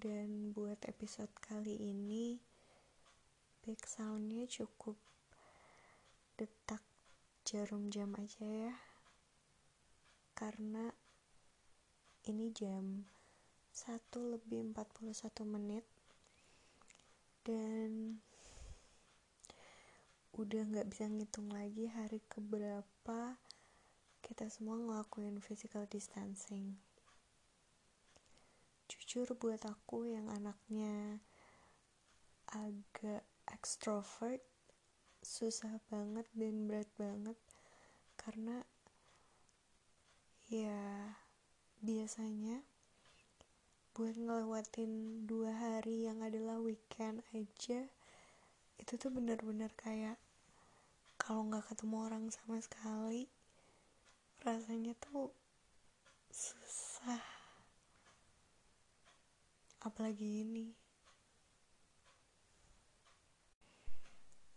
dan buat episode kali ini back soundnya cukup detak jarum jam aja ya. Karena ini jam 1 lebih 41 menit. Dan udah nggak bisa ngitung lagi hari keberapa kita semua ngelakuin physical distancing jujur buat aku yang anaknya agak extrovert susah banget dan berat banget. Karena ya biasanya buat ngelewatin dua hari yang adalah weekend aja itu tuh bener-bener kayak kalau nggak ketemu orang sama sekali rasanya tuh susah apalagi ini.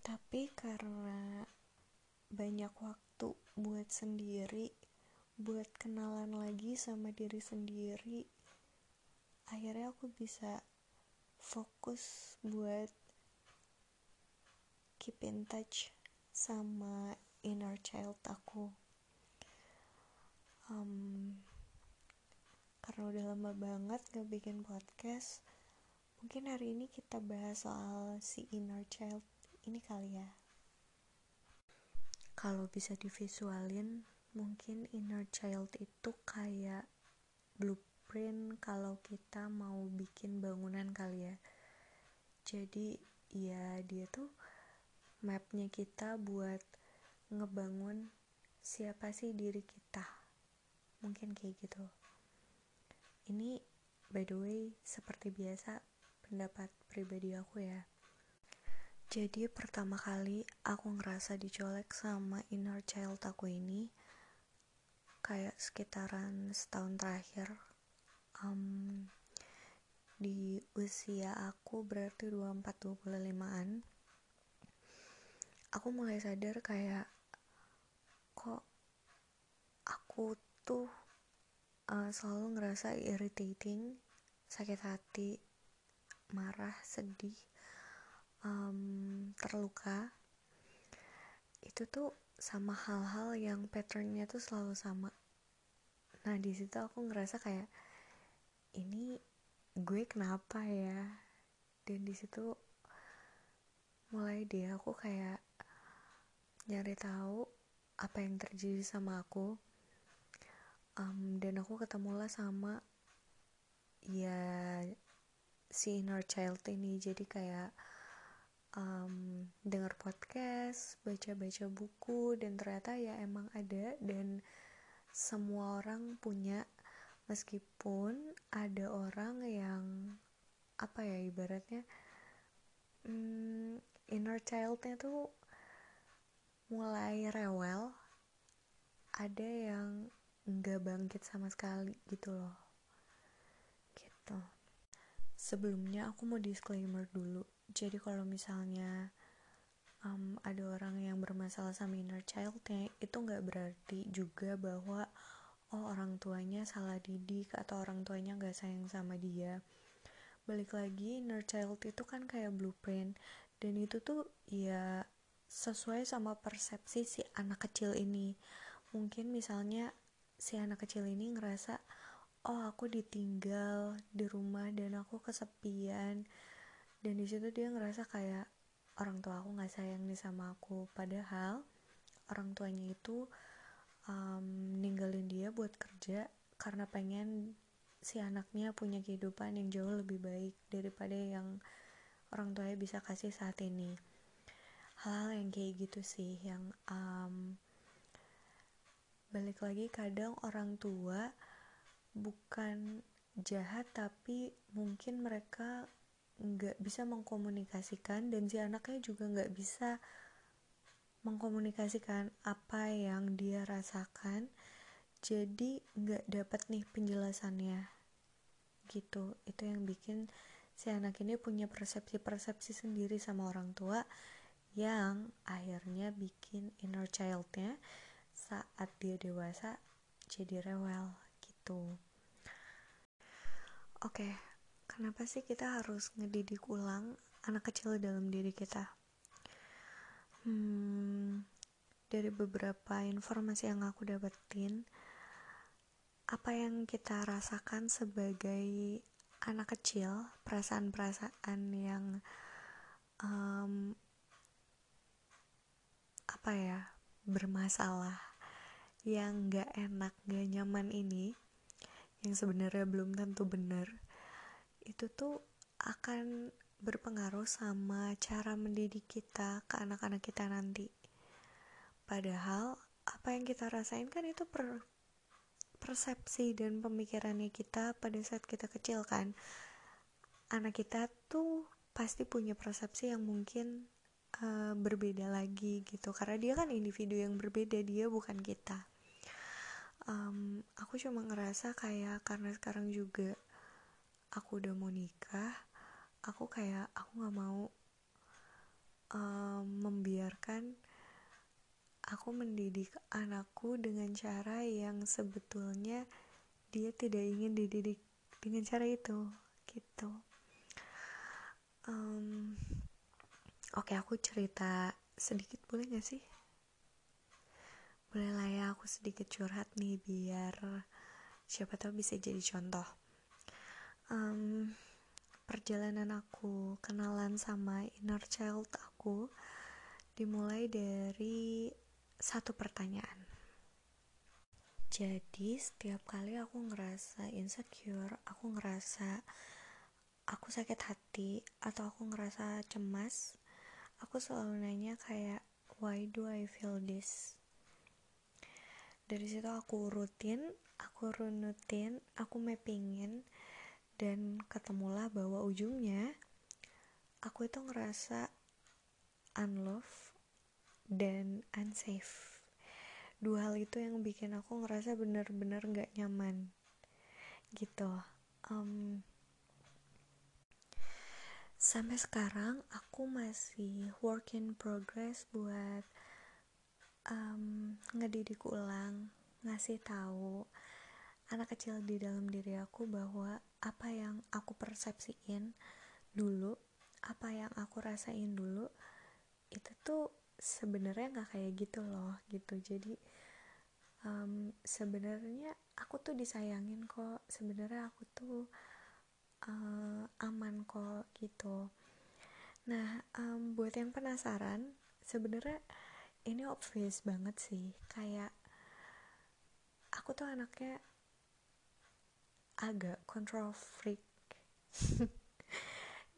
Tapi karena banyak waktu buat sendiri buat kenalan lagi sama diri sendiri akhirnya aku bisa fokus buat keep in touch sama inner child aku. Um, karena udah lama banget gak bikin podcast mungkin hari ini kita bahas soal si inner child ini kali ya. Kalau bisa divisualin mungkin inner child itu kayak blueprint kalau kita mau bikin bangunan kali ya. Jadi ya dia tuh mapnya kita buat ngebangun siapa sih diri kita. Mungkin kayak gitu ini by the way seperti biasa pendapat pribadi aku ya. Jadi pertama kali aku ngerasa dicolek sama inner child aku ini kayak sekitaran setahun terakhir um, di usia aku berarti 24-25an aku mulai sadar kayak kok aku tuh uh, selalu ngerasa irritating sakit hati marah sedih um, terluka. Itu tuh sama hal-hal yang patternnya tuh selalu sama. Nah di situ aku ngerasa kayak ini gue kenapa ya? Dan di situ mulai deh aku kayak nyari tahu apa yang terjadi sama aku um, dan aku ketemulah sama ya si inner child ini. Jadi kayak um, dengar podcast baca-baca buku dan ternyata ya emang ada. Dan semua orang punya meskipun ada orang yang apa ya ibaratnya um, inner childnya tuh mulai rewel. Ada yang nggak bangkit sama sekali gitu loh. Gitu. Sebelumnya aku mau disclaimer dulu. Jadi kalau misalnya um, ada orang yang bermasalah sama inner childnya itu nggak berarti juga bahwa oh orang tuanya salah didik atau orang tuanya nggak sayang sama dia. Balik lagi inner child itu kan kayak blueprint. Dan itu tuh ya sesuai sama persepsi si anak kecil ini. Mungkin misalnya si anak kecil ini ngerasa oh aku ditinggal di rumah dan aku kesepian. Dan di situ dia ngerasa kayak orang tua aku nggak sayang nih sama aku. Padahal orang tuanya itu um, ninggalin dia buat kerja karena pengen si anaknya punya kehidupan yang jauh lebih baik daripada yang orang tuanya bisa kasih saat ini. Hal-hal yang kayak gitu sih yang um, balik lagi kadang orang tua bukan jahat tapi mungkin mereka nggak bisa mengkomunikasikan dan si anaknya juga nggak bisa mengkomunikasikan apa yang dia rasakan. Jadi nggak dapat nih penjelasannya. Gitu. Itu yang bikin si anak ini punya persepsi-persepsi sendiri sama orang tua yang akhirnya bikin inner childnya saat dia dewasa jadi rewel gitu. Oke okay, kenapa sih kita harus ngedidik ulang anak kecil dalam diri kita? Hmm, dari beberapa informasi yang aku dapetin apa yang kita rasakan sebagai anak kecil perasaan-perasaan yang um, apa ya bermasalah yang gak enak gak nyaman ini yang sebenarnya belum tentu benar itu tuh akan berpengaruh sama cara mendidik kita ke anak-anak kita nanti. Padahal apa yang kita rasain kan itu per persepsi dan pemikirannya kita pada saat kita kecil kan. Anak kita tuh pasti punya persepsi yang mungkin uh, berbeda lagi gitu. Karena dia kan individu yang berbeda dia bukan kita. Um, aku cuma ngerasa kayak karena sekarang juga aku udah mau nikah aku kayak aku nggak mau um, membiarkan aku mendidik anakku dengan cara yang sebetulnya dia tidak ingin dididik dengan cara itu gitu. Um, oke aku cerita sedikit boleh gak sih? Boleh lah ya aku sedikit curhat nih biar siapa tahu bisa jadi contoh. Um, perjalanan aku kenalan sama inner child aku dimulai dari satu pertanyaan. Jadi setiap kali aku ngerasa insecure aku ngerasa aku sakit hati atau aku ngerasa cemas aku selalu nanya kayak why do I feel this? Dari situ aku rutin aku runutin aku mappingin dan ketemulah bahwa ujungnya aku itu ngerasa unlove dan unsafe. Dua hal itu yang bikin aku ngerasa bener-bener gak nyaman. Gitu. Um, sampai sekarang aku masih work in progress buat um, ngedidik ulang ngasih tahu anak kecil di dalam diri aku bahwa apa yang aku persepsiin dulu apa yang aku rasain dulu itu tuh sebenarnya nggak kayak gitu loh gitu. Jadi um, sebenarnya aku tuh disayangin kok. Sebenarnya aku tuh uh, aman kok gitu. Nah um, buat yang penasaran sebenarnya ini obvious banget sih. Kayak aku tuh anaknya agak control freak.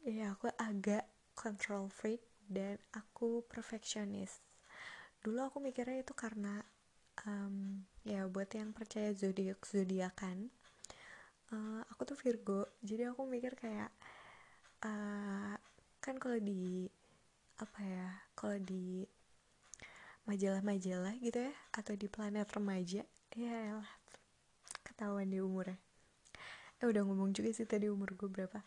Ya aku agak control freak dan aku perfectionist dulu aku mikirnya itu karena um, ya buat yang percaya zodiak zodiakan uh, aku tuh Virgo jadi aku mikir kayak uh, kan kalau di apa ya kalau di majalah-majalah gitu ya atau di planet remaja ya lah ketahuan di umurnya. Eh udah ngomong juga sih tadi umur gue berapa.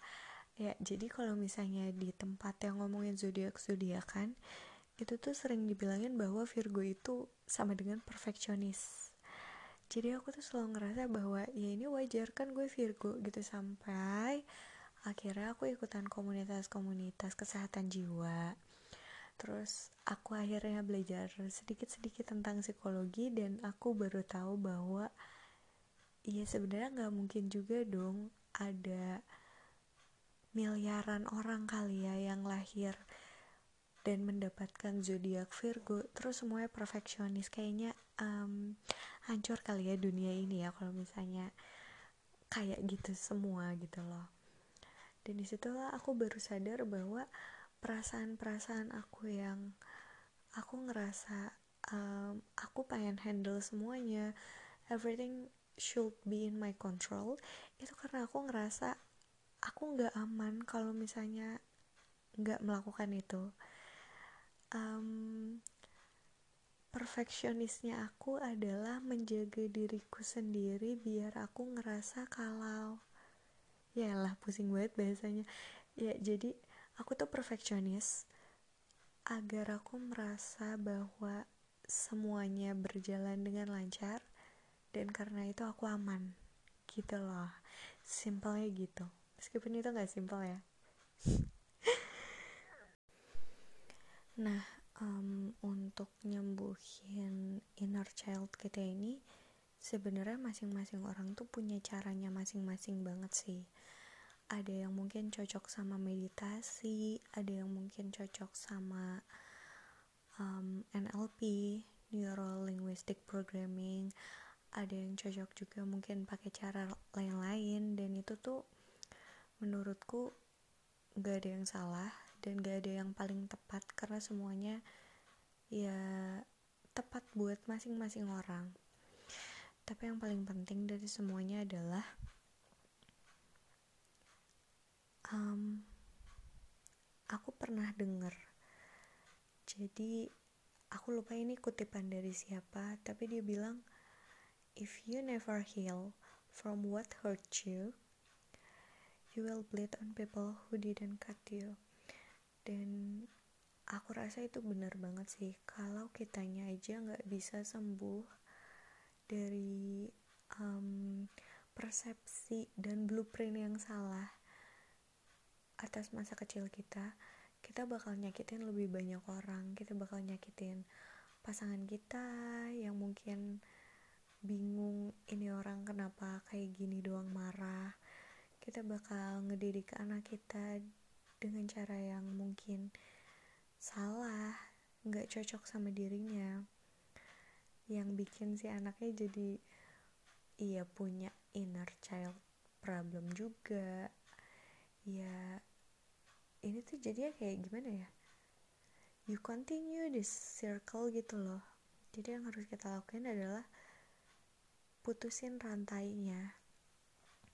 Ya jadi kalau misalnya di tempat yang ngomongin zodiak zodiakan itu tuh sering dibilangin bahwa Virgo itu sama dengan perfeksionis jadi aku tuh selalu ngerasa bahwa ya ini wajar kan gue Virgo gitu sampai akhirnya aku ikutan komunitas-komunitas kesehatan jiwa. Terus aku akhirnya belajar sedikit-sedikit tentang psikologi dan aku baru tahu bahwa ya sebenarnya nggak mungkin juga dong ada miliaran orang kali ya yang lahir dan mendapatkan zodiak Virgo terus semuanya perfeksionis. Kayaknya um, hancur kali ya dunia ini ya kalau misalnya kayak gitu semua gitu loh. Dan di situlah aku baru sadar bahwa perasaan-perasaan aku yang aku ngerasa um, aku pengen handle semuanya everything should be in my control itu karena aku ngerasa aku nggak aman kalau misalnya nggak melakukan itu um, perfeksionisnya aku adalah menjaga diriku sendiri biar aku ngerasa kalau ya lah pusing banget bahasanya. Ya jadi aku tuh perfeksionis agar aku merasa bahwa semuanya berjalan dengan lancar dan karena itu aku aman gitu loh. Simpelnya gitu. Meskipun itu gak simpel ya nah um, untuk nyembuhin inner child kita ini sebenarnya masing-masing orang tuh punya caranya masing-masing banget sih. Ada yang mungkin cocok sama meditasi ada yang mungkin cocok sama um, NLP Neuro Linguistic Programming. Ada yang cocok juga mungkin pakai cara lain-lain dan itu tuh menurutku gak ada yang salah dan gak ada yang paling tepat karena semuanya ya tepat buat masing-masing orang. Tapi yang paling penting dari semuanya adalah um, aku pernah dengar jadi aku lupa ini kutipan dari siapa tapi dia bilang if you never heal from what hurt you you will bleed on people who didn't cut you dan aku rasa itu benar banget sih. Kalau kitanya aja nggak bisa sembuh dari um, persepsi dan blueprint yang salah atas masa kecil kita kita bakal nyakitin lebih banyak orang. Kita bakal nyakitin pasangan kita yang mungkin bingung ini orang kenapa kayak gini doang marah? Kita bakal ngedidik anak kita dengan cara yang mungkin salah nggak cocok sama dirinya. Yang bikin si anaknya jadi iya punya inner child problem juga. Ya ini tuh jadinya kayak gimana ya? You continue this circle gitu loh. Jadi yang harus kita lakuin adalah putusin rantainya.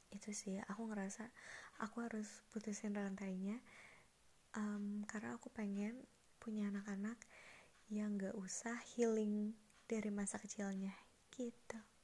Itu sih aku ngerasa aku harus putusin rantainya um, karena aku pengen punya anak-anak yang gak usah healing dari masa kecilnya gitu